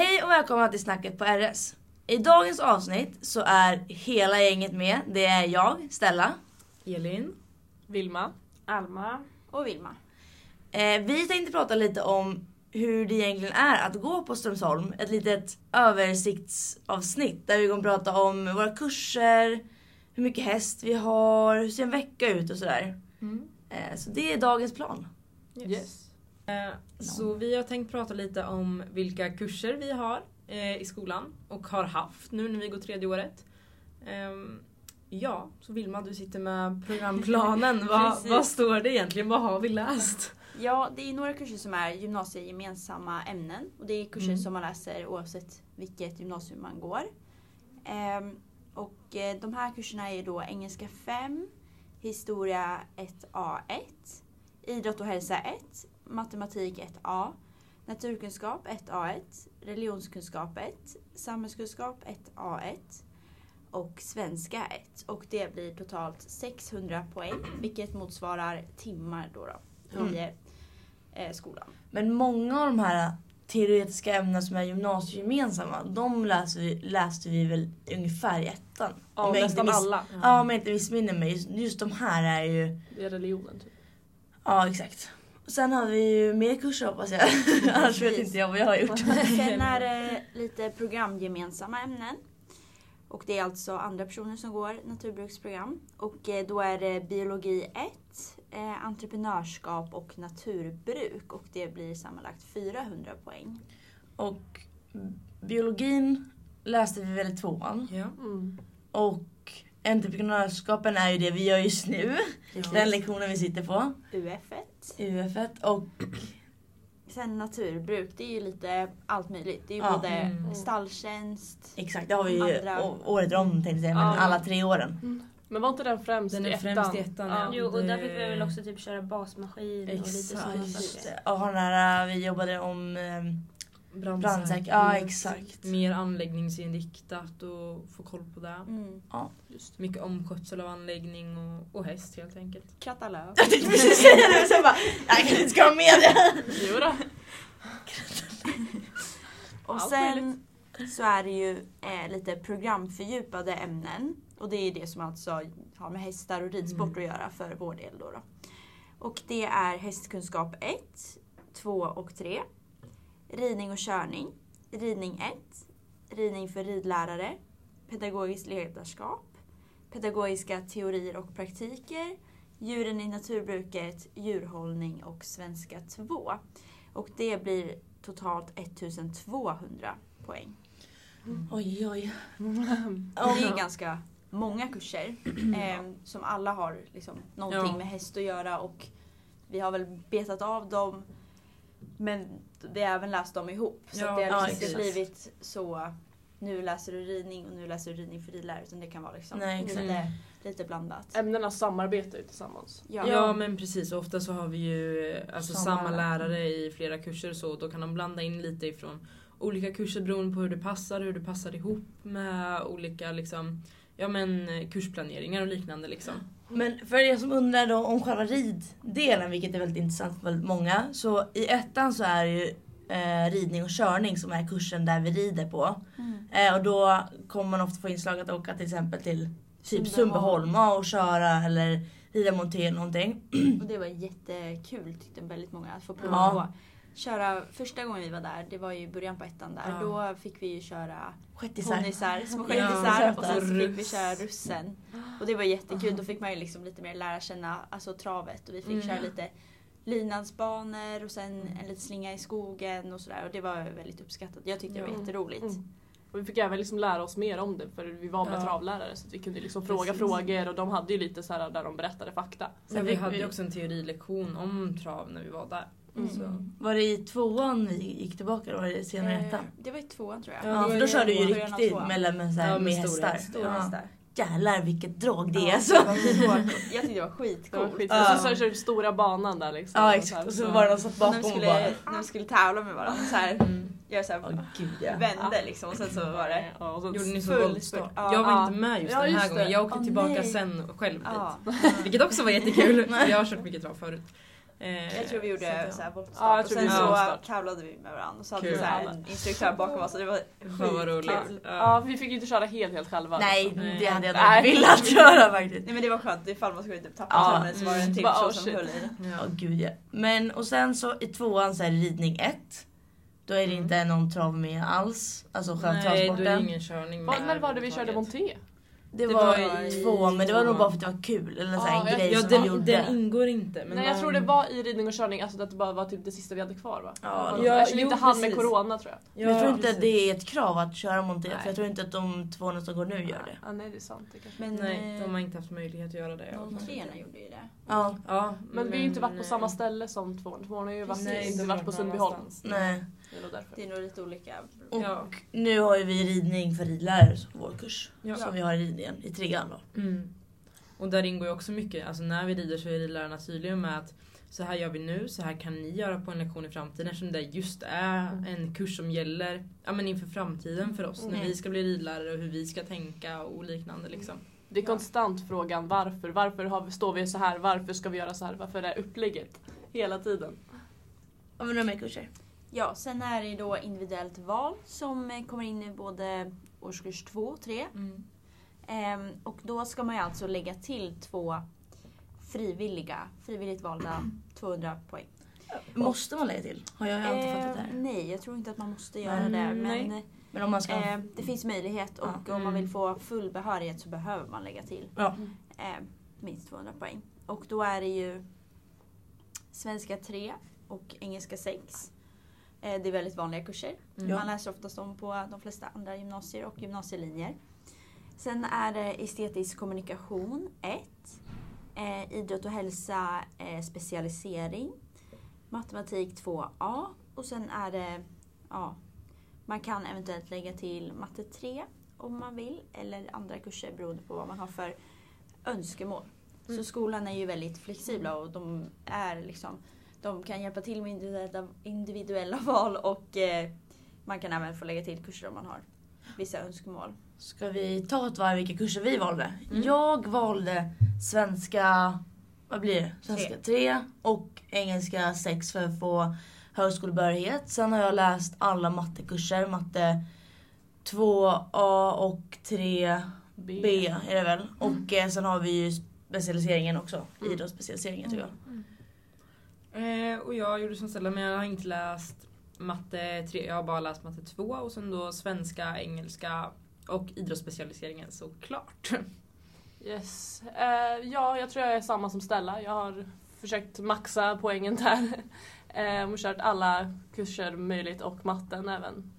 Hej och välkomna till Snacket på RS. I dagens avsnitt så är hela gänget med. Det är jag, Stella. Elin. Vilma. Alma. Och Vilma. Eh, vi tänkte prata lite om hur det egentligen är att gå på Strömsholm. Ett litet översiktsavsnitt där vi kommer prata om våra kurser, hur mycket häst vi har, hur ser en vecka ut och sådär. Eh, så det är dagens plan. Yes. Eh, Så vi har tänkt prata lite om vilka kurser vi har eh, i skolan och har haft nu när vi går tredje året. Ehm, Ja, så Vilma du sitter med programplanen. vad, vad står det egentligen? Vad har vi läst? Ja, det är några kurser som är gymnasiegemensamma ämnen. Och det är kurser Mm. som man läser oavsett vilket gymnasium man går. Ehm, och eh, de här kurserna är då engelska 5, historia 1A1, idrott och hälsa 1, matematik 1A, naturkunskap 1A1, religionskunskap 1, samhällskunskap 1A1 och svenska 1. Och det blir totalt 600 poäng, vilket motsvarar timmar då, då i eh, skolan. Men många av de här teoretiska ämnena som är gymnasiegemensamma, de läste vi, läste vi väl ungefär i ettan. Ja, nästan inte miss- alla. Ja, om jag inte missminner mig. Just, just de här är ju... Det är religionen typ. Ja, exakt. Sen har vi ju mer kurser hoppas jag. Annars vet inte jag vad jag har gjort. Sen är det lite programgemensamma ämnen. Och det är alltså andra personer som går naturbruksprogram. Och eh, då är det biologi 1, eh, entreprenörskap och naturbruk. Och det blir sammanlagt 400 poäng. Och biologin läste vi väl i tvåan. Ja. Mm. Och entreprenörskapen är ju det vi gör just nu. Den lektionen vi sitter på. UF1. UF1 och Sen naturbruk, det är ju lite allt möjligt. Det är ju Ja. både Mm. stalltjänst. exakt, det har vi ju Andra- året om tänkte jag säga, men Ja. alla tre åren. Men var inte den främst Den är i ettan? främst i ettan, ja. Ja. Jo, och där fick vi väl också typ köra basmaskin och lite Exakt. sådana saker. har den här, vi jobbade om ehm, brandsäkerhet. Ja, exakt. Mer anläggningsinriktat och få koll på det. Mm. Just mycket omskötsel av anläggning och, och häst helt enkelt. Katalog. Jag tänkte precis säga det, jag bara, jag kanske inte ska ha med det. Jo då. Och sen så är det ju eh, lite programfördjupade ämnen. Och det är det som alltså har med hästar och ridsport Mm. att göra för vår del. Då, då. Och det är hästkunskap 1, 2 och 3. Ridning och körning. Ridning 1. Ridning för ridlärare. Pedagogiskt ledarskap. Pedagogiska teorier och praktiker. Djuren i naturbruket, djurhållning och svenska 2. Och det blir totalt 1200 poäng. Oj, oj. Och det är ganska många kurser eh, som alla har liksom, någonting Ja. med häst att göra och vi har väl betat av dem men vi har även läst dem ihop. Så Ja, det har ja, liksom inte blivit så nu läser du ridning och nu läser du ridning för ridlärare utan det kan vara liksom Nej, exakt. lite, lite blandat. Ämnena samarbetar ju tillsammans. Ja. Ja, men precis, ofta så har vi ju alltså, Samma samma, lärare. lärare i flera kurser så då kan de blanda in lite ifrån olika kurser beroende på hur det passar, hur det passar ihop med olika liksom, ja, men, eh, kursplaneringar och liknande. Liksom. Men för er som undrar då om själva riddelen, vilket är väldigt intressant för väldigt många. Så i ettan så är det ju eh, ridning och körning som är kursen där vi rider på. Mm. Eh, och då kommer man ofta få inslag att åka till exempel till typ Sundbyholm. Sundbyholm och köra eller rida monté någonting. Och det var jättekul tyckte väldigt många att få prova Ja. på. Köra, första gången vi var där, det var ju början på ettan där, Ja. då fick vi ju köra ponnysar, små Ja, shettisar och söta. sen så fick vi köra russen. Och det var jättekul, då fick man ju liksom lite mer lära känna alltså, travet och vi fick Mm. köra lite lydnadsbanor och sen en liten slinga i skogen och sådär och det var väldigt uppskattat. Jag tyckte det var Ja. jätteroligt. Mm. Och vi fick även liksom lära oss mer om det för vi var med Ja. travlärare så att vi kunde liksom fråga Precis. frågor och de hade ju lite så här där de berättade fakta. Sen Men vi hade ju också en teorilektion om trav när vi var där. Mm. Så. Var det i tvåan vi gick tillbaka eller var det senare i Eh, ettan? det var i tvåan tror jag. Ja, Ja, för då körde du ju riktigt tvåan. med, med, så här, Ja, med med stora hästar. Stora Ja. hästar. Jävlar vilket drag det Ja, är alltså. det var skitcoolt. Jag tyckte det var skitcoolt. skit. Ja. Och så körde vi stora banan där liksom. Ja Och så exakt. Och så var det någon som bakom och bara... skulle, när de skulle tävla med varandra så här, Mm. göra så här Åh gud ja. vände liksom och sen så var det Ja, och så Gjorde ni så. Ja. Jag var Ja. inte med just Ja, den här just gången. Jag åkte Åh, tillbaka nej. sen själv Ja. dit. Vilket också var jättekul. Jag har kört mycket trav förut. Eh, Jag tror vi så gjorde så här Ja, voltstart jag och sen så voltstart. tävlade vi med varandra och så hade vi så här en instruktör bakom oss och det var skitkul. Ja. Ja, vi fick ju inte köra helt helt själva. Nej, liksom. Det hade jag inte velat göra faktiskt. Nej men det var skönt ifall man skulle typ tappa Ja. tummen så var det en till Bara, person oh, som höll i. Ja Ja. gud ja. Men och sen så i tvåan så är det ridning 1. Då är det Mm. inte någon trav med alls. Alltså själva Nej, då är det ingen körning Vad- med när var det vi körde monté? Det, Det var var tvåan men det var nog bara för att det var kul. Eller Ja, en jag- grej Ja, som den, gjorde. den ingår inte. Men Nej jag man- tror det var i ridning och körning, alltså att det bara var typ det sista vi hade kvar va? Ja, Ja, ja, Eftersom vi jo, inte hann med corona tror jag. Men jag tror Ja, inte precis. det är ett krav att köra monté. För jag tror inte att de två som går nu gör det. Ja, nej det är sant. Det kanske. Men Nej, eh, de har inte haft möjlighet att göra det. i alla fall. 03 gjorde ju det. Ja, Ja, Men vi har ju inte varit på eh, samma ställe som tvåan. Tvåan har ju varit, inte varit på Sundbyholm. nej. Det är nog därför. Det är nog lite olika. Och Ja. nu har ju vi ridning för ridlärare på vår kurs. Ja. Som vi har i ridningen i trean då. Mm. Och där ingår ju också mycket, alltså när vi rider så är ridlärarna tydliga med att så här gör vi nu, så här kan ni göra på en lektion i framtiden eftersom det just är en kurs som gäller ja, men inför framtiden för oss. När Mm. vi ska bli ridlärare och hur vi ska tänka och liknande liksom. Det är konstant frågan varför. Varför har vi, står vi så här? Varför ska vi göra så här? Varför är upplägget? Hela tiden. Har vi några mer kurser? Ja, sen är det då individuellt val som eh, kommer in i både årskurs 2 och 3. Mm. Ehm, och då ska man ju alltså lägga till två frivilliga, frivilligt valda 200 poäng. Måste man lägga till? Har jag alltid fattat det Ehm, här. nej, jag tror inte att man måste göra Mm, det. nej. Men Men om man ska... eh, det finns möjlighet och Ja. om man vill få full behörighet så behöver man lägga till Ja. eh, minst 200 poäng. Och då är det ju svenska 3 och engelska 6. Eh, det är väldigt vanliga kurser. Mm. Man läser oftast dem på de flesta andra gymnasier och gymnasielinjer. Sen är det estetisk kommunikation 1. Eh, idrott och hälsa eh, specialisering. Matematik 2A. Och sen är det, ja, man kan eventuellt lägga till matte 3 om man vill. Eller andra kurser beroende på vad man har för önskemål. Så Mm. skolan är ju väldigt flexibla och de är liksom de kan hjälpa till med individuella, val och eh, man kan även få lägga till kurser om man har vissa önskemål. Ska vi ta ett varv vilka kurser vi valde? Mm. Jag valde svenska, vad blir det? Svenska 3 och engelska 6 för att få högskolebehörighet. Sen har jag läst alla mattekurser, matte 2A och 3B är det väl. Och eh, sen har vi ju specialiseringen också, Mm. idrottsspecialiseringen tror jag. Eh, och jag gjorde som Stella men jag har inte läst matte 3, jag har bara läst matte 2 och sen då svenska, engelska och idrottsspecialiseringen såklart. Yes. Eh, ja, jag tror jag är samma som Stella. Jag har försökt maxa poängen där. Eh, och kört alla kurser möjligt och matten även.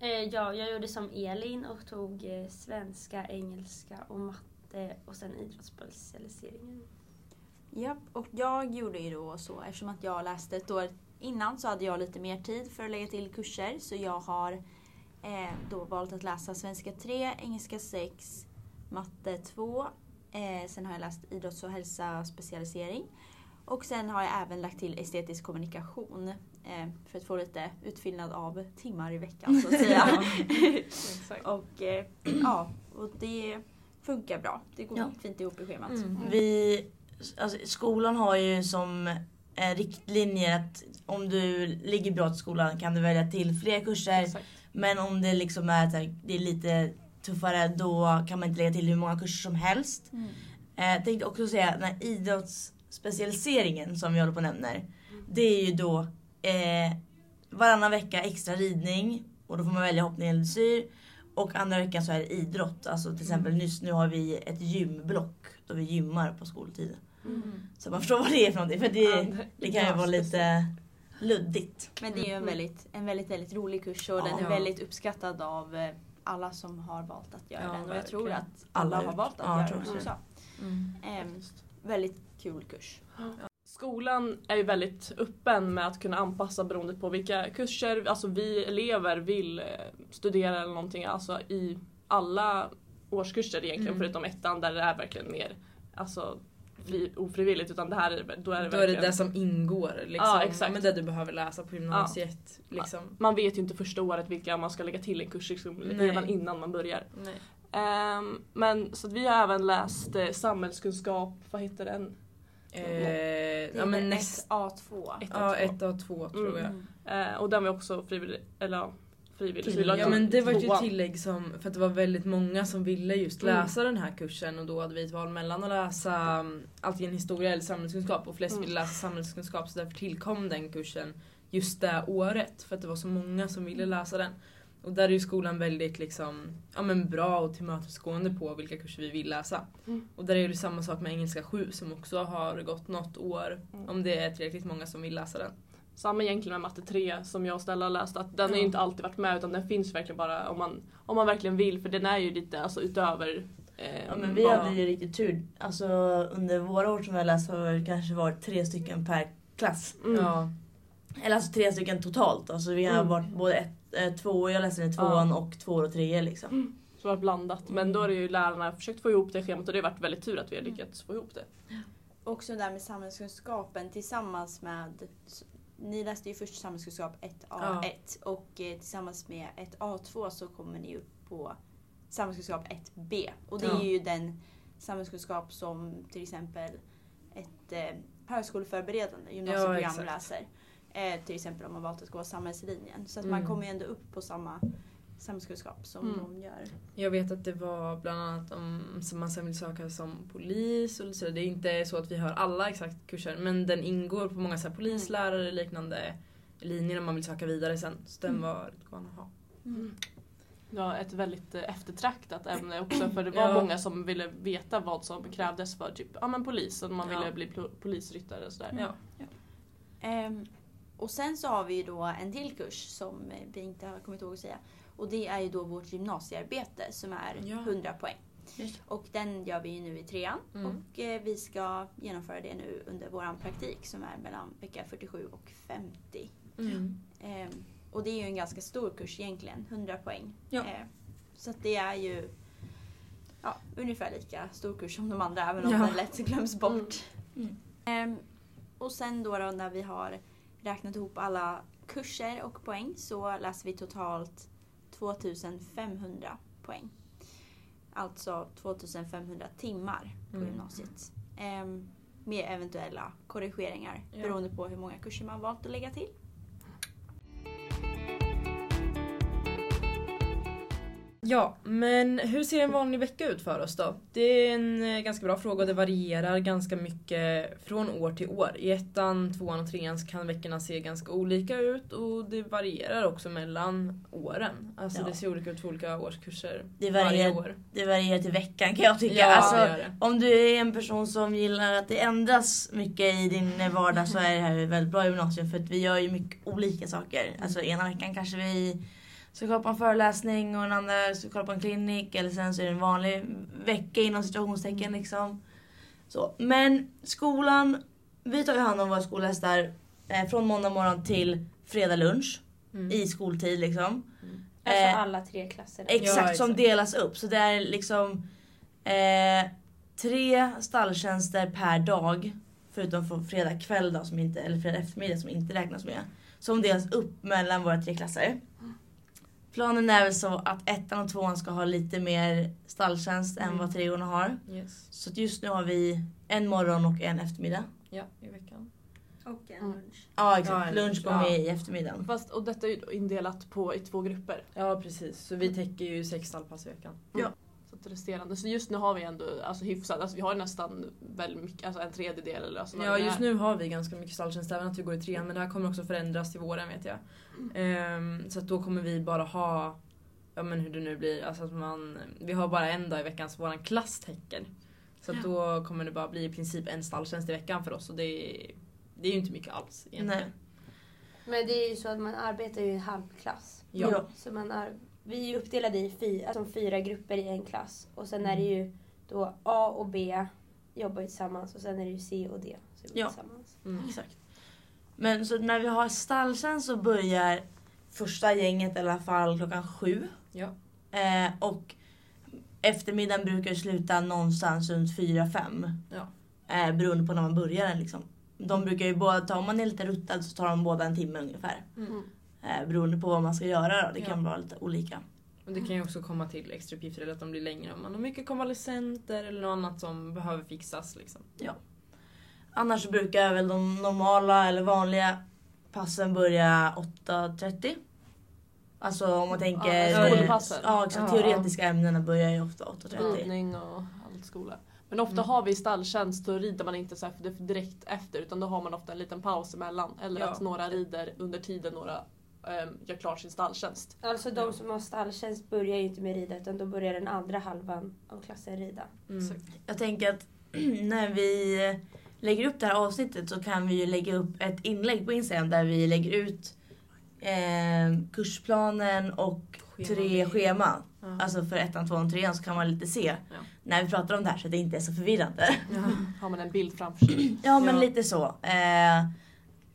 Eh, ja, jag gjorde som Elin och tog eh, svenska, engelska och matte och sen idrottsspecialiseringen. Japp, och jag gjorde ju då så eftersom att jag läste ett år innan så hade jag lite mer tid för att lägga till kurser så jag har eh, då valt att läsa svenska 3, engelska 6, matte 2. Eh, sen har jag läst idrotts och hälsa specialisering. Och sen har jag även lagt till estetisk kommunikation eh, för att få lite utfyllnad av timmar i veckan så att säga. Och eh, ja, och det funkar bra. Det går Ja. fint ihop i schemat. Mm. Vi, alltså, skolan har ju som eh, riktlinjer att om du ligger bra till skolan kan du välja till fler kurser. Exakt. Men om det liksom är, här, det är lite tuffare då kan man inte lägga till hur många kurser som helst. Mm. Eh, tänkte också säga den här idrottsspecialiseringen som vi håller på och nämner. Det är ju då eh, varannan vecka extra ridning och då får man välja hoppning eller dressyr. Och andra veckan så är det idrott. Alltså till exempel nyss nu har vi ett gymblock då vi gymmar på skoltid. Mm. Så man förstår vad det är för någonting. För det, det kan ju vara lite luddigt. Men det är ju en väldigt, en väldigt, väldigt rolig kurs och Ja. den är väldigt uppskattad av eh, alla som har valt att göra Ja, den. Och jag tror att alla Alla har valt att ja, jag göra tror den också. Mm. Ehm, väldigt kul kurs. Skolan är ju väldigt öppen med att kunna anpassa beroende på vilka kurser alltså vi elever vill eh, studera eller någonting. Alltså i alla årskurser egentligen Mm. förutom ettan där det är verkligen mer alltså, ofrivilligt utan det här är, då är det Då är det det som ingår. Liksom. Ja, exakt. Men det du behöver läsa på gymnasiet. Liksom. man vet ju inte första året vilka man ska lägga till en kurs liksom, redan innan man börjar. Ehm, men så vi har även läst eh, samhällskunskap, vad heter den? Eh, ja men näst... A2. Ett Ja, A2. ett av två tror jag. Mm. Eh, och den var också frivillig, eller ja, frivillig. så vi Till- Ja till men det var ju tillägg som, för att det var väldigt många som ville just Mm. läsa den här kursen och då hade vi ett val mellan att läsa um, antingen historia eller samhällskunskap och flest Mm. ville läsa samhällskunskap så därför tillkom den kursen just det året för att det var så många som ville läsa den. Och där är ju skolan väldigt liksom, ja, men bra och tillmötesgående på vilka kurser vi vill läsa. Mm. Och där är det samma sak med engelska 7 som också har gått något år Mm. om det är tillräckligt många som vill läsa den. Samma egentligen med matte 3 som jag och Stella har läst. Att den har ju Ja. inte alltid varit med utan den finns verkligen bara om man, om man verkligen vill. För den är ju lite alltså, utöver eh, Ja, men vi bara- hade ju riktigt tur. Alltså under våra år som vi har läst har det kanske varit tre stycken per klass. Mm. Ja. Eller alltså tre stycken totalt. Alltså vi har Mm. varit både ett, eh, två, jag läste den i tvåan och tvåor och treor liksom. Så det har blandat. Men då har det ju lärarna försökt få ihop det schemat och det har varit väldigt tur att vi har Mm. lyckats få ihop det. Också där med samhällskunskapen tillsammans med ni läste ju först samhällskunskap 1A1 och eh, tillsammans med ett A2 så kommer ni upp på samhällskunskap 1B. Och det Ja. är ju den samhällskunskap som till exempel ett eh, högskoleförberedande gymnasieprogram exakt. läser. Eh, till exempel om man valt att gå samhällslinjen. Så att Mm. man kommer ju ändå upp på samma samhällskunskap som Mm. de gör. Jag vet att det var bland annat om som man sen vill söka som polis och så. Det är inte så att vi har alla exakt kurser men den ingår på många så här polislärare liknande linjer om man vill söka vidare sen. Så den Mm. var utgående att ha. Ja, ett väldigt eh, eftertraktat ämne också för det var Ja. många som ville veta vad som krävdes för typ, ja, men polis och man Ja. ville bli pl- polisryttare och sådär. Ja. Ehm, och sen så har vi ju då en till kurs som eh, vi inte har kommit ihåg att säga. Och det är ju då vårt gymnasiearbete som är Ja. 100 poäng. Just Och den gör vi ju nu i trean. Mm. Och eh, vi ska genomföra det nu under vår praktik som är mellan vecka 47 och 50. Mm. Ehm, och det är ju en ganska stor kurs egentligen, 100 poäng. Ja. Ehm, så det är ju ja, ungefär lika stor kurs som de andra även om Ja. den lätt glöms bort. Mm. Ehm, och sen då, då när vi har räknat ihop alla kurser och poäng så läser vi totalt 2500 poäng. Alltså 2500 timmar på Mm. gymnasiet. Ehm, med eventuella korrigeringar Ja. beroende på hur många kurser man valt att lägga till. Ja, men hur ser en vanlig vecka ut för oss då? Det är en eh, ganska bra fråga och det varierar ganska mycket från år till år. I ettan, tvåan och trean kan veckorna se ganska olika ut och det varierar också mellan åren. Alltså Ja. det ser olika ut för olika årskurser Det varje varierar, år. det varierar till veckan kan jag tycka. Ja, alltså, det det. om du är en person som gillar att det ändras mycket i din vardag så är det här ett väldigt bra gymnasium för att vi gör ju mycket olika saker. Alltså ena veckan kanske vi ska kolla på en föreläsning och den andra ska kolla på en klinik eller sen så är det en vanlig vecka inom situationstecken liksom. Så. Men skolan, vi tar ju hand om våra skolhästar eh, från måndag morgon till fredag lunch Mm. i skoltid liksom. Alltså Eh, alla tre klasserna. Exakt, Ja, som exakt. delas upp. Så det är liksom eh, tre stalltjänster per dag. Förutom för fredag kväll då, som inte, eller fredag eftermiddag som inte räknas med. Som delas upp mellan våra tre klasser. Planen är väl så att ettan och tvåan ska ha lite mer stalltjänst än Mm. vad treorna har. Yes. Så att just nu har vi en morgon och en eftermiddag. Ja, i veckan. Och en Mm. lunch. Ja Ja, exakt, en lunch kommer ja. i eftermiddagen. Fast, och detta är ju indelat på i två grupper. Ja precis, så vi täcker ju sex stallpass i veckan. Så att resterande. Så just nu har vi ändå alltså, hyfsat, alltså, vi har nästan väldigt mycket, alltså en tredjedel eller alltså, Ja just nu har vi ganska mycket stalltjänst även att vi går i trean men det här kommer också förändras till våren vet jag. Ehm, så att då kommer vi bara ha, ja men hur det nu blir, alltså att man, vi har bara en dag i veckan som våran klass täcker. Så att då kommer det bara bli i princip en stalltjänst i veckan för oss och det är, det är ju inte mycket alls egentligen. Nej. Men det är ju så att man arbetar ju i en halvklass. Ja. Ja. Så man är, vi är ju uppdelade i fyra, alltså fyra grupper i en klass. Och sen är det ju då A och B jobbar ju tillsammans och sen är det ju C och D som jobbar Ja. tillsammans. Mm. Exakt. Men så när vi har stalltjänst så börjar första gänget i alla fall klockan sju. Ja. Eh, och eftermiddagen brukar sluta någonstans runt fyra fem Ja. Eh, beroende på när man börjar den liksom. De brukar ju båda ta, om man är lite ruttad så tar de båda en timme ungefär. Mm. Eh, beroende på vad man ska göra då. Det Ja. kan vara lite olika. Och det kan ju också komma till extra uppgifter eller att de blir längre om man har mycket konvalescenter eller något annat som behöver fixas liksom. Annars så brukar väl de normala eller vanliga passen börja 8.30. Alltså om man tänker... Ja, skolpassen. Ja, exakt. Ja. Teoretiska ämnena börjar ju ofta 8.30. Ridning och allt skola. Men ofta Mm. har vi stalltjänst då rider man inte så här för det- direkt efter utan då har man ofta en liten paus emellan. Eller Ja. att några rider under tiden några ehm, gör klart sin stalltjänst. Alltså de som har stalltjänst börjar ju inte med rida utan då börjar den andra halvan av klassen rida. Mm. Jag tänker att när vi lägger upp det här avsnittet så kan vi ju lägga upp ett inlägg på Instagram där vi lägger ut eh, kursplanen och tre scheman. Ja. Alltså för ettan, tvåan, trean så kan man lite se Ja. när vi pratar om det här så att det inte är så förvirrande. Ja. Har man en bild framför sig. Ja men lite så. Eh,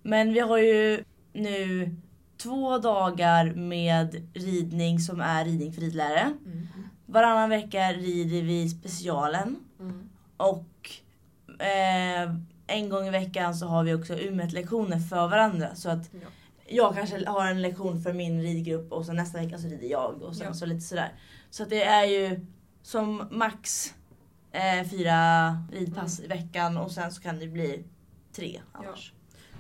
men vi har ju nu två dagar med ridning som är ridning för ridlärare. Mm. Varannan vecka rider vi specialen. Mm. Och eh, en gång i veckan så har vi också UMET-lektioner för varandra. Så att Ja. jag kanske har en lektion för min ridgrupp och sen nästa vecka så rider jag och sen Ja. så lite sådär. Så att det är ju som max eh, fyra ridpass i veckan och sen så kan det bli tre annars.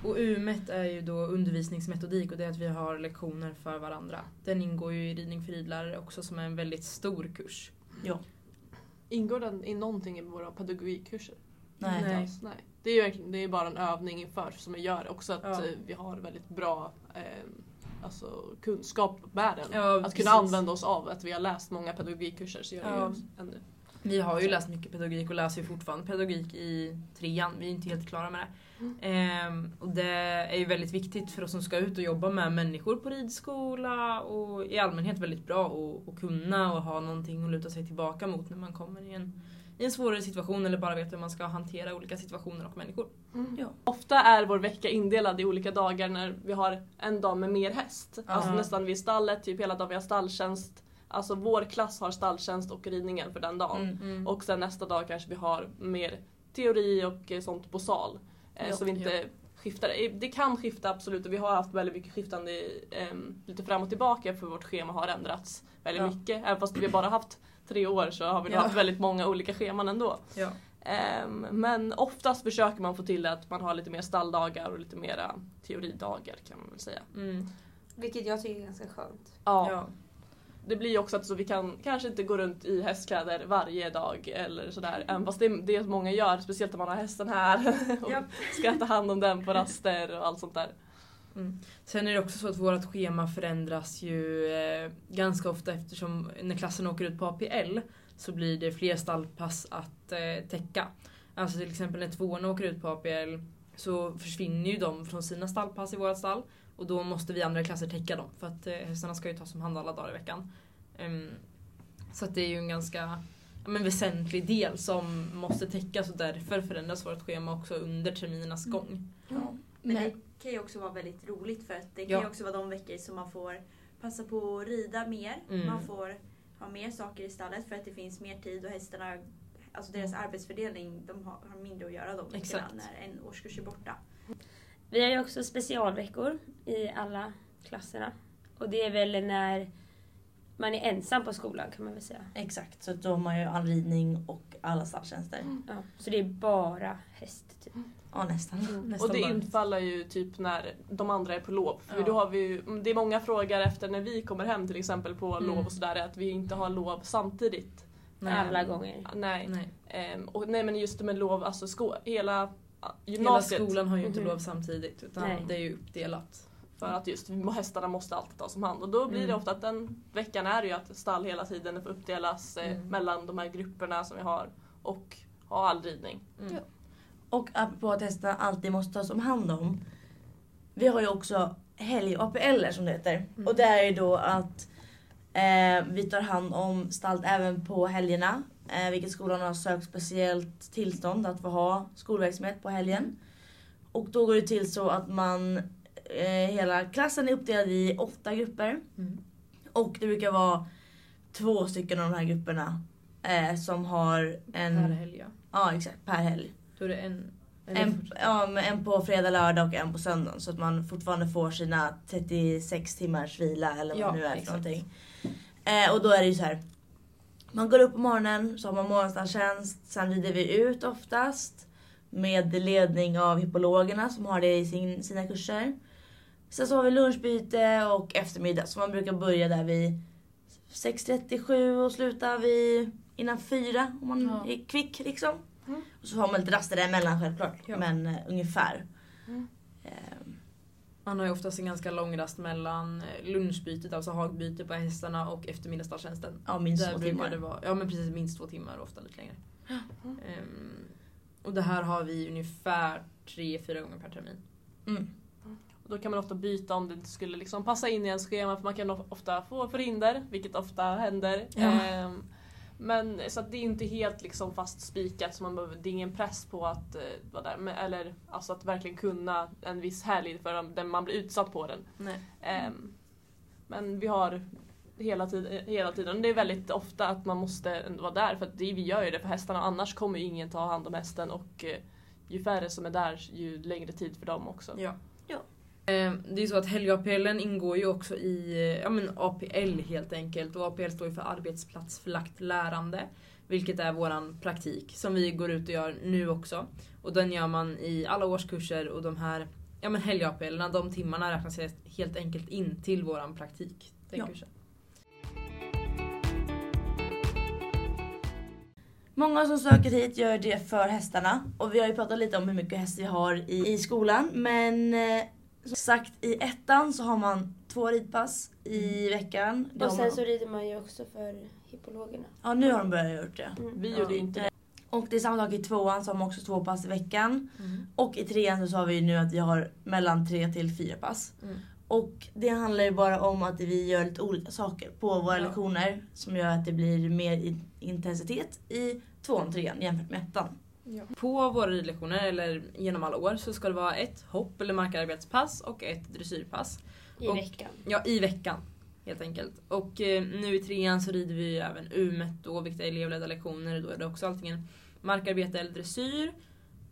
Och UMET är ju då undervisningsmetodik och det är att vi har lektioner för varandra. Den ingår ju i ridning för ridlärare också som är en väldigt stor kurs. Ingår den i någonting i våra pedagogikkurser? Nej. Nej. Nej. Det är ju verkligen, det är bara en övning inför som vi gör. Också att Ja. eh, vi har väldigt bra eh, alltså, kunskap med den. Ja, att precis. kunna använda oss av att vi har läst många pedagogikkurser så gör Ja. ännu. Vi har ju läst mycket pedagogik och läser ju fortfarande pedagogik i trean. Vi är inte helt klara med det. Ehm, och det är ju väldigt viktigt för oss som ska ut och jobba med människor på ridskola och i allmänhet väldigt bra att- att kunna och ha någonting att luta sig tillbaka mot när man kommer i en, i en svårare situation eller bara vet hur man ska hantera olika situationer och människor. Ja. Ofta är vår vecka indelad i olika dagar när vi har en dag med mer häst. Alltså Ja. nästan vid stallet, typ hela dagen vi har stalltjänst. Alltså vår klass har stalltjänst och ridningen för den dagen. Mm. Och sen nästa dag kanske vi har mer teori och eh, sånt på sal. Eh, Ja, så vi inte skiftar. Eh, Det kan skifta absolut och vi har haft väldigt mycket skiftande ehm, lite fram och tillbaka för vårt schema har ändrats väldigt Ja. mycket. Även fast vi bara haft tre år så har vi Ja. haft väldigt många olika scheman ändå. Ja. Ehm, men oftast försöker man få till det att man har lite mer stalldagar och lite mera teoridagar kan man väl säga. Mm. Vilket jag tycker är ganska skönt. Ja, Ja. Det blir ju också att så vi kan kanske inte gå runt i hästkläder varje dag eller sådär. Även fast det är det många gör, speciellt när man har hästen här och ska ta hand om den på raster och allt sånt där. Sen är det också så att vårt schema förändras ju eh, ganska ofta eftersom när klassen åker ut på APL så blir det fler stallpass att eh, täcka. Alltså till exempel när tvåorna åker ut på APL så försvinner ju de från sina stallpass i vårt stall och då måste vi andra klasser täcka dem för att eh, hästarna ska ju tas om hand alla dagar i veckan. Ehm, så att det är ju en ganska ja, men väsentlig del som måste täckas och därför förändras vårt schema också under terminernas Mm. gång. Ja. Men Men, det kan ju också vara väldigt roligt för att det kan Ja. ju också vara de veckor som man får passa på att rida mer. Mm. Man får ha mer saker i stallet för att det finns mer tid och hästarna, alltså deras arbetsfördelning, de har, har mindre att göra de veckorna när en årskurs är borta. Vi har ju också specialveckor i alla klasserna. Och det är väl när man är ensam på skolan kan man väl säga. exakt, så då har man ju all ridning och alla stalltjänster. Ja, så det är bara häst. Typ. Ja nästan. Nästan och det bara. infaller ju typ när de andra är på lov. För Ja. då har vi ju, det är många frågor efter när vi kommer hem till exempel på Mm. lov och sådär att vi inte har lov samtidigt. Nej. Alla gånger. Nej. Nej. Ehm, och nej men just det med lov, alltså sko- hela ja, Hela gymnasiet. skolan har ju inte Mhm. lov samtidigt utan Nej. det är ju uppdelat. För att just hästarna måste alltid tas om hand. Och då blir det Mm. ofta att den veckan är det ju att stall hela tiden får uppdelas eh, Mm. mellan de här grupperna som vi har och ha all ridning. Mm. Och apropå att hästarna alltid måste tas om hand om. Vi har ju också helg-APL som det heter. Mm. Och det är ju då att eh, vi tar hand om stallet även på helgerna. Eh, vilket skolan har sökt speciellt tillstånd att få ha skolverksamhet på helgen. Och då går det till så att man, eh, hela klassen är uppdelad i åtta grupper. Mm. Och det brukar vara två stycken av de här grupperna eh, som har en... Per helg ja. Ja exakt, per helg. Då är det en... En, ja, en på fredag, lördag och en på söndag. Så att man fortfarande får sina 36 timmars vila eller vad Ja, det nu är för exakt. någonting. Eh, och då är det ju så här. Man går upp på morgonen, så har man morgonstallstjänst. Sen rider vi ut oftast. med ledning av hippologerna som har det i sin, sina kurser. Sen så har vi lunchbyte och eftermiddag så man brukar börja där vid 6.37 och sluta vid innan fyra om man Ja. är kvick liksom. Mm. Och så har man lite raster däremellan självklart. Ja. Men eh, ungefär. Mm. Ehm, Man har ju oftast en ganska lång rast mellan eh, lunchbytet, alltså hagbyte på hästarna och eftermiddagsdagstjänsten. ja, minst Där två timmar. det vara, ja men precis minst två timmar och ofta lite längre. Ehm, och det här har vi ungefär tre, fyra gånger per termin. Mm. Och Då kan man ofta byta om det inte skulle liksom passa in i ens schema för man kan of- ofta få förhinder, vilket ofta händer. Ja. Ehm, men så att det är inte helt liksom fast spikat så man behöver, det är ingen press på att eh, vara där. Men, eller alltså att verkligen kunna en viss helg för den man blir utsatt på den. Ehm, men vi har hela, tid, hela tiden, det är väldigt ofta att man måste vara där för att det, vi gör ju det för hästarna annars kommer ju ingen ta hand om hästen och eh, ju färre som är där ju längre tid för dem också. Ja. Ehm, Det är så att helg-APLen ingår ju också i eh, ja, men APL helt enkelt. Och APL står ju för arbetsplatsförlagt lärande. Vilket är våran praktik som vi går ut och gör nu också. Och den gör man i alla årskurser och de här ja, men helg-APLerna, de timmarna räknas helt enkelt in till våran praktik. Den Ja. kursen. Många som söker hit gör det för hästarna. Och vi har ju pratat lite om hur mycket häst vi har i, i skolan. Men som sagt, i ettan så har man två ridpass i veckan. Det Och sen man- så rider man ju också för hippologerna. Ja, nu har de börjat göra det. Mm. Vi Ja. gjorde inte det. Och det är samma sak i tvåan så har man också två pass i veckan. Mm. Och i trean så har vi ju nu att vi har mellan tre till fyra pass. Mm. Och det handlar ju bara om att vi gör lite olika saker på våra Ja. lektioner. Som gör att det blir mer intensitet i tvåan och trean jämfört med ettan. På våra ridlektioner, eller genom alla år, så ska det vara ett hopp eller markarbetspass och ett dressyrpass. I Och- veckan. Ja, i veckan. Helt enkelt. Och eh, nu i trean så rider vi ju även umet då, vilket är elevledda lektioner. Då är det också antingen markarbete eller dressyr.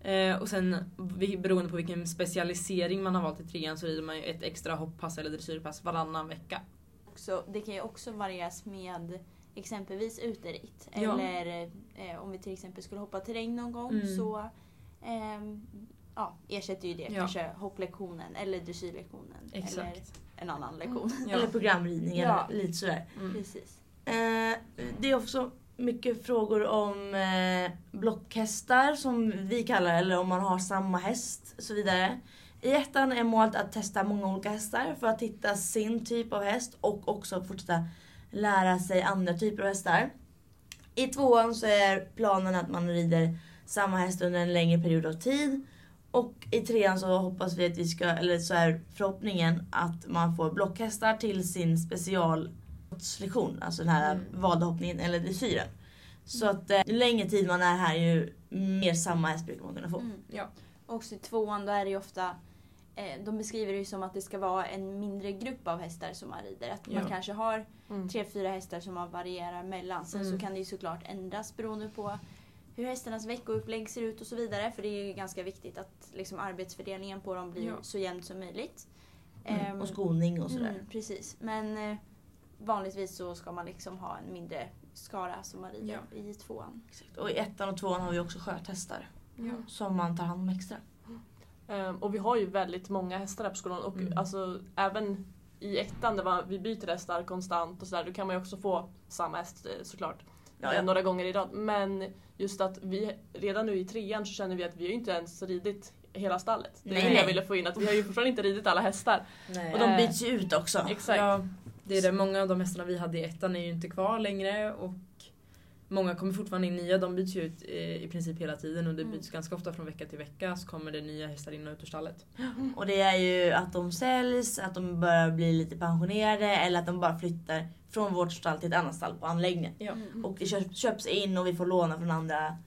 Eh, och sen vi- beroende på vilken specialisering man har valt i trean så rider man ju ett extra hopppass eller dressyrpass varannan vecka. också, det kan ju också varieras med exempelvis uteritt. Ja. Eller eh, om vi till exempel skulle hoppa terräng någon gång Mm. så ehm, ja, ersätter ju det Ja. kanske hopplektionen eller dressyrlektionen. Eller en annan lektion. Ja. Eller programridning Ja. eller lite sådär. Mm. Precis. Eh, det är också mycket frågor om eh, blockhästar som vi kallar eller om man har samma häst och så vidare. I ettan är målet att testa många olika hästar för att hitta sin typ av häst och också fortsätta lära sig andra typer av hästar. I tvåan så är planen att man rider samma häst under en längre period av tid. Och i trean så hoppas vi att vi ska, eller så är förhoppningen att man får blockhästar till sin speciallektion. Alltså den här Mm. vadhoppningen eller dressyren. Så att eh, ju längre tid man är här ju mer samma häst brukar man kunna få. Mm. Ja. Också i tvåan då är det ju ofta de beskriver det som att det ska vara en mindre grupp av hästar som man rider. Att man Ja. kanske har Mm. tre, fyra hästar som man varierar mellan. Sen Mm. så kan det ju såklart ändras beroende på hur hästarnas veckoupplägg ser ut och så vidare. För det är ju ganska viktigt att liksom, arbetsfördelningen på dem blir Ja. så jämn som möjligt. Mm. Ehm, Och skolning och sådär. mm, precis. Men eh, vanligtvis så ska man liksom ha en mindre skara som man rider i tvåan. Exakt. Och i ettan och tvåan har vi också sköthästar. Ja. Som man tar hand om extra. Ehm, och vi har ju väldigt många hästar här på skolan och Mm. alltså även i ettan där vi byter hästar konstant och sådär, då kan man ju också få samma häst eh, såklart. Ja, eh, ja. Några gånger i rad. Men just att vi redan nu i trean så känner vi att vi har ju inte ens ridit hela stallet. Det är Nej, det jag ville få in, att vi har ju fortfarande inte ridit alla hästar. Nej. Och de Eh, byts ju ut också. Exakt. Ja, det är det. Många av de hästarna vi hade i ettan är ju inte kvar längre och många kommer fortfarande in nya. De byts ju ut eh, i princip hela tiden och det Mm. byts ganska ofta från vecka till vecka så kommer det nya hästar in och ut ur stallet. Och det är ju att de säljs, att de börjar bli lite pensionerade eller att de bara flyttar från vårt stall till ett annat stall på anläggningen. Ja. Mm. Och det köps, köps in och vi får låna från andra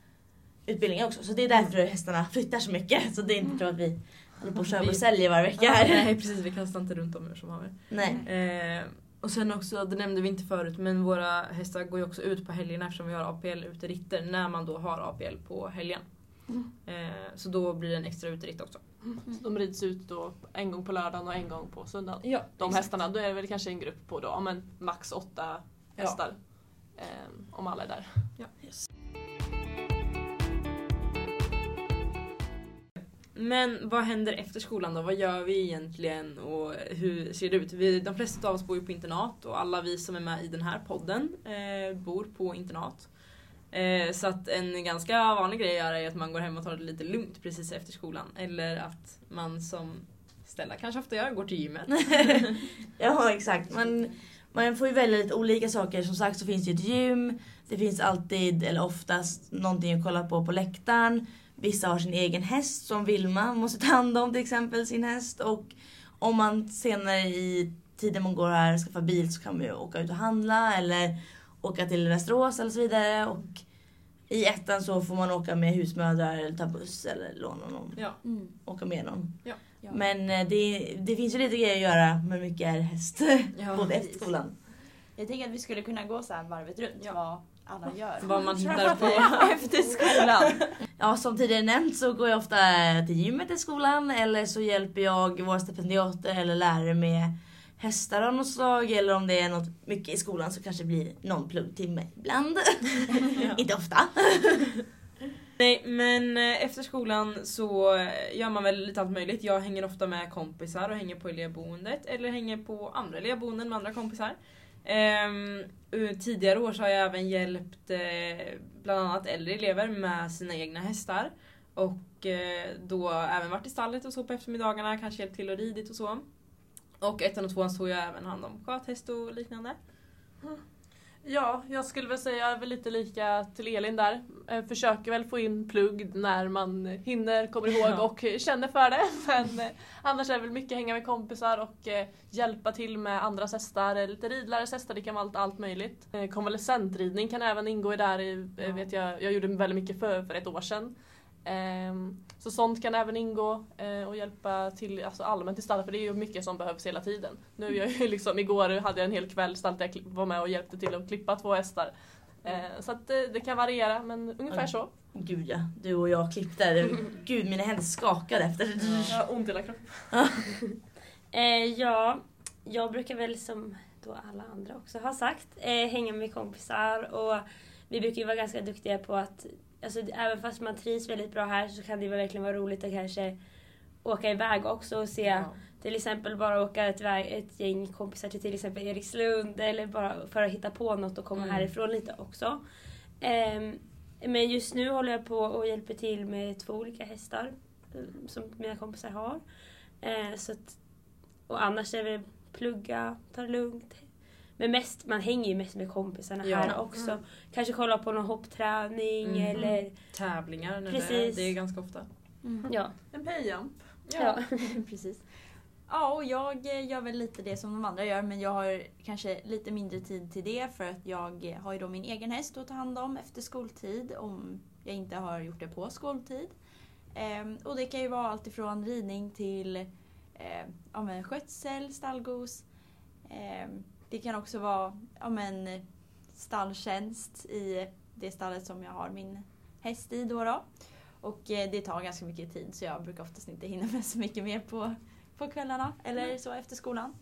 utbildningar också. Så det är därför hästarna flyttar så mycket. Så det är inte så att vi håller på och köper och säljer varje vecka här. Nej precis, vi kastar inte runt dem hur som haver. Nej. Eh, och sen också, det nämnde vi inte förut, men våra hästar går ju också ut på helgerna eftersom vi har APL uteritter när man då har APL på helgen. Mm. Eh, så då blir det en extra uteritt också. Så de rids ut då en gång på lördagen och en gång på söndagen. Ja, De hästarna, då är det väl kanske en grupp på då, ja, men max åtta hästar. Ehm, om alla är där. Yes. Men vad händer efter skolan då? Vad gör vi egentligen och hur ser det ut? Vi, de flesta av oss bor ju på internat och alla vi som är med i den här podden eh, bor på internat. Eh, så att en ganska vanlig grej att göra är att man går hem och tar det lite lugnt precis efter skolan. Eller att man som Stella kanske ofta gör, går till gymmet. Ja exakt. Man, man får ju välja lite olika saker. Som sagt så finns det ju ett gym. Det finns alltid, eller oftast, någonting att kolla på på läktaren. Vissa har sin egen häst som Vilma måste ta hand om till exempel sin häst. Och om man senare i tiden man går här skaffar bil så kan man ju åka ut och handla eller åka till Västerås eller så vidare. Och i ettan så får man åka med husmödrar eller ta buss eller låna någon. Ja. Mm. Åka med någon. Ja. Ja. Men eh, det, det finns ju lite grejer att göra med mycket är häst. Ja. Både efter skolan. Jag tänker att vi skulle kunna gå så här varvet runt Ja. vad alla gör. Vad man hittar på. efter skolan. Ja, som tidigare nämnt så går jag ofta till gymmet i skolan eller så hjälper jag våra stipendiater eller lärare med hästar av något slag eller om det är något mycket i skolan så kanske det blir någon pluggtimme ibland. Inte ofta. Nej men eh, efter skolan så eh, gör man väl lite allt möjligt. Jag hänger ofta med kompisar och hänger på elevboendet eller hänger på andra elevboenden med andra kompisar. Ehm, tidigare år så har jag även hjälpt eh, bland annat äldre elever med sina egna hästar. Och eh, då även varit i stallet och så på eftermiddagarna, kanske hjälpt till och ridit och så. Och ettan och tvåan tog jag även hand om sköthäst och liknande. Ja, jag skulle väl säga väl lite lika till Elin där. Eh, försöker väl få in plugg när man hinner, kommer ihåg Ja. och känner för det. Men eh, annars är det väl mycket hänga med kompisar och eh, hjälpa till med andras hästar, lite ridlärares hästar, det kan vara allt, allt möjligt. Konvalescentridning kan även ingå i där, Ja. vet jag, jag gjorde väldigt mycket för, för ett år sedan. Ehm, så sånt kan även ingå eh, och hjälpa till alltså allmänt i stallet för det är ju mycket som behövs hela tiden. Nu är jag ju liksom, igår hade jag en hel kväll stallet där jag var med och hjälpte till att klippa två hästar. Eh, så att det, det kan variera men ungefär så. Gud ja, du och jag klippte. Gud mina händer skakade efter. Jag har ont i hela kroppen. Eh, ja, jag brukar väl som då alla andra också har sagt eh, hänga med kompisar och vi brukar ju vara ganska duktiga på att alltså, även fast man trivs väldigt bra här så kan det verkligen vara roligt att kanske åka iväg också och se till exempel bara åka ett, väg, ett gäng kompisar till till exempel Erikslund eller bara för att hitta på något och komma Mm. härifrån lite också. Ehm, men just nu håller jag på och hjälper till med två olika hästar eh, som mina kompisar har. Eh, så att, och annars är det plugga, ta det lugnt. Men mest, man hänger ju mest med kompisarna Ja. här också. Kanske kolla på någon hoppträning Mm. eller Tävlingar nu Precis. det är ganska ofta. Mm. ja. En payjump. ja. Precis. Ja, och jag gör väl lite det som de andra gör men jag har kanske lite mindre tid till det för att jag har ju då min egen häst att ta hand om efter skoltid om jag inte har gjort det på skoltid. Ehm, och det kan ju vara allt ifrån ridning till eh, ja, skötsel, stallgos. Ehm, det kan också vara ja, men, stalltjänst i det stallet som jag har min häst i då. då. Och eh, det tar ganska mycket tid så jag brukar oftast inte hinna med så mycket mer på, på kvällarna eller så efter skolan.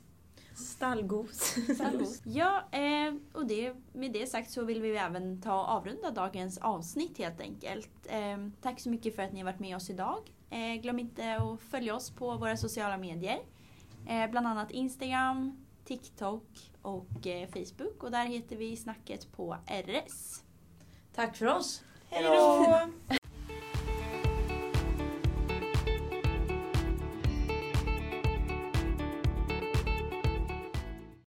Stallgos. Ja, eh, och det, med det sagt så vill vi även ta och avrunda dagens avsnitt helt enkelt. Eh, tack så mycket för att ni har varit med oss idag. Eh, glöm inte att följa oss på våra sociala medier. Bland annat Instagram, TikTok och eh, Facebook och där heter vi Snacket på RS. Tack för oss. Hej då!